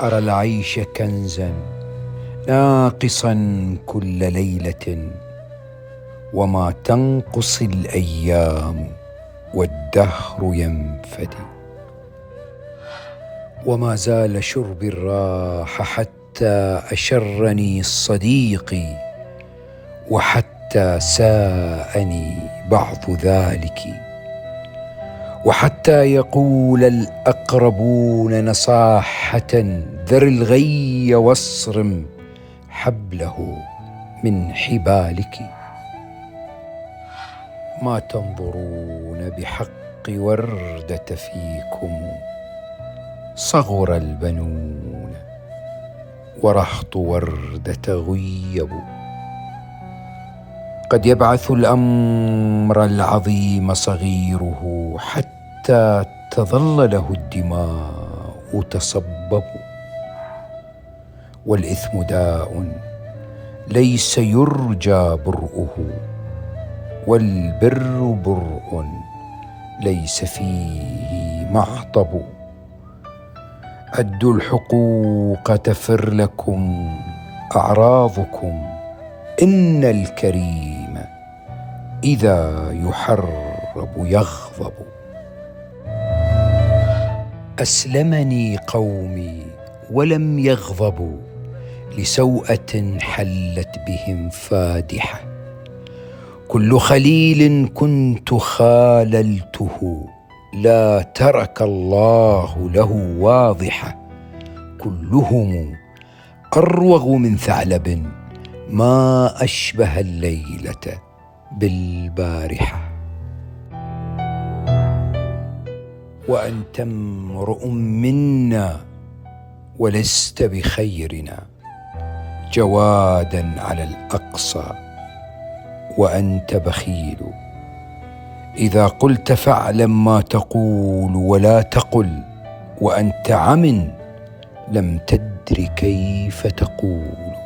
أرى العيش كنزا ناقصا كل ليلة وما تنقص الأيام والدهر ينفدي. وما زال شربي الراح حتى أشرني صديقي وحتى ساءني بعض ذلك. وحتى يقول الأقربون نصاحة ذر الغي واصرم حبله من حبالك. ما تنظرون بحق وردة فيكم صغر البنون ورهط وردة غيب. قد يبعث الأمر العظيم صغيره حتى تظل له الدماء تصبب والإثم داء ليس يرجى برؤه والبر برء ليس فيه معطب أدوا الحقوق تفر لكم أعراضكم إن الكريم إذا يحرب يغضب. أسلمني قومي ولم يغضبوا لسوءة حلت بهم فادحة. كل خليل كنت خاللته لا ترك الله له واضحة. كلهم أروغ من ثعلب ما أشبه الليلة بالبارحة. وأنت امرؤ منا ولست بخيرنا جوادا على الأقصى وأنت بخيل. إذا قلت فاعلم ما تقول ولا تقل وأنت عم لم تدر كيف تقول.